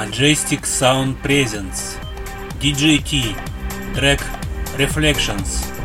Majestic Sound Presence DJT Track Reflections.